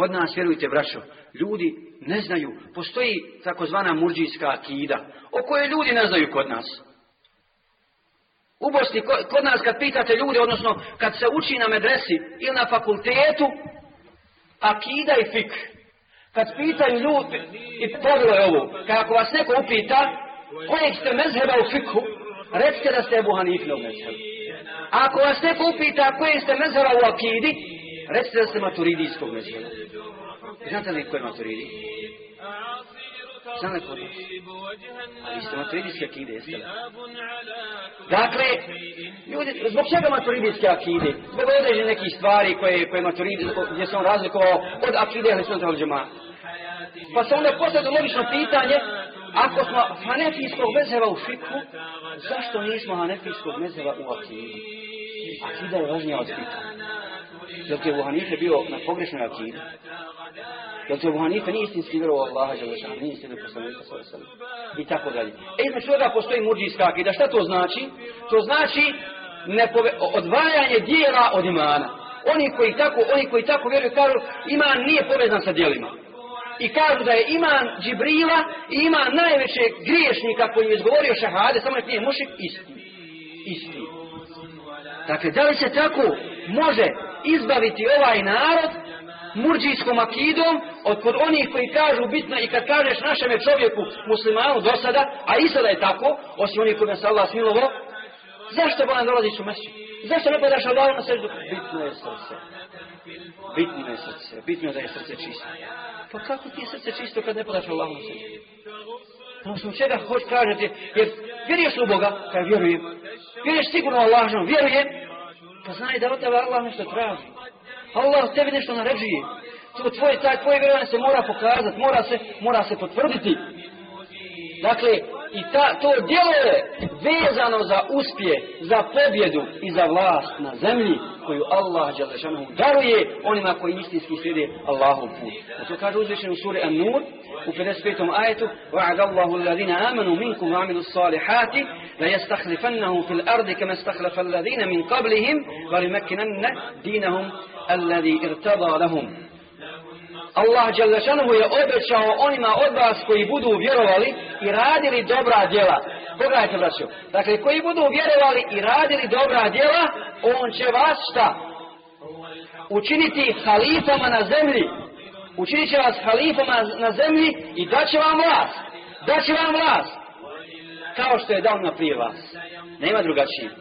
Kod nas, vjerujte brašo, ljudi ne znaju, postoji takozvana murđijska akida, o kojoj ljudi ne znaju kod nas. U Bosni, kod nas kad pitate ljude, odnosno kad se uči na medresi ili na fakultetu, akida i fik. Kad pitaju ljudi, i povilo ovo, kad vas neko upita, kojeg ste mezheba u fiku, recite da ste Ebu u mezhebu. Ako vas neko upita koje ste mezheba u akidi, Recite da ste maturidijskog mezheba. Znate li ko je maturidi? Znate li ko nas? Ali ste maturidijske akide, jeste li? Dakle, ljudi, zbog čega maturidijske akide? Zbog određene nekih stvari koje, koje maturidi, gdje se on razlikovao od akide ili sunta džema. Pa se onda postavlja logično pitanje, ako smo hanefijskog mezheba u fiku, zašto nismo hanefijskog mezheba u akidu? Akida je važnija od pitanja dok je Ebu Hanife bio na pogrešnoj akciji? dok je Ebu Hanife nije istinski vjerovao Allaha nije istinski poslanika svoje I tako dalje. E između toga postoji murđijska akida. Šta to znači? To znači nepove, odvajanje dijela od imana. Oni koji tako, oni koji tako vjeruju kažu iman nije povezan sa dijelima. I kažu da je iman Džibrila i iman najvećeg griješnika koji je izgovorio šahade, samo je nije mušik, isti. Isti. Dakle, da li se tako može izbaviti ovaj narod murđijskom akidom od kod onih koji kažu bitno i kad kažeš našem čovjeku muslimanu do sada, a i sada je tako, osim onih kojima se Allah smilovo, zašto bolan pa dolaziš u mesiju? Zašto ne podaš Allah na Bitno je srce. Bitno je srce. Bitno je da je srce čisto. Pa kako ti je srce čisto kad ne podaš Allah na seždu? Na osnovu čega hoćeš kažete, jer vjeruješ u Boga? Kaj vjerujem. Vjeruješ sigurno Allahom, vjerujem, pa znaj da od tebe Allah nešto traži. Allah tebi nešto naređuje. tvoje taj, tvoje vjerovanje se mora pokazati, mora se, mora se potvrditi. Dakle, i ta, to djelo je vezano za uspje, za pobjedu i za vlast na zemlji koju Allah Đalešanu daruje onima koji istinski slijede Allahu put. A to kaže uzvišen u suri An-Nur u 55. ajetu وَعَدَ اللَّهُ الَّذِينَ آمَنُوا مِنْكُمْ وَعَمِلُوا الصَّالِحَاتِ لَيَسْتَخْلِفَنَّهُمْ فِي الْأَرْضِ كَمَا اسْتَخْلَفَ الَّذِينَ مِنْ قَبْلِهِمْ وَلِمَكِّنَنَّ دِينَهُمْ الَّذِي ارْتَضَى لَهُمْ Allah je obećao onima od vas koji budu vjerovali i radili dobra djela. Pogledajte braću. Dakle, koji budu vjerovali i radili dobra djela, on će vas šta? Učiniti halifama na zemlji. Učinit će vas halifama na zemlji i daće vam vlast. Daće vam vlast. Kao što je dao na prije vas. Nema drugačije.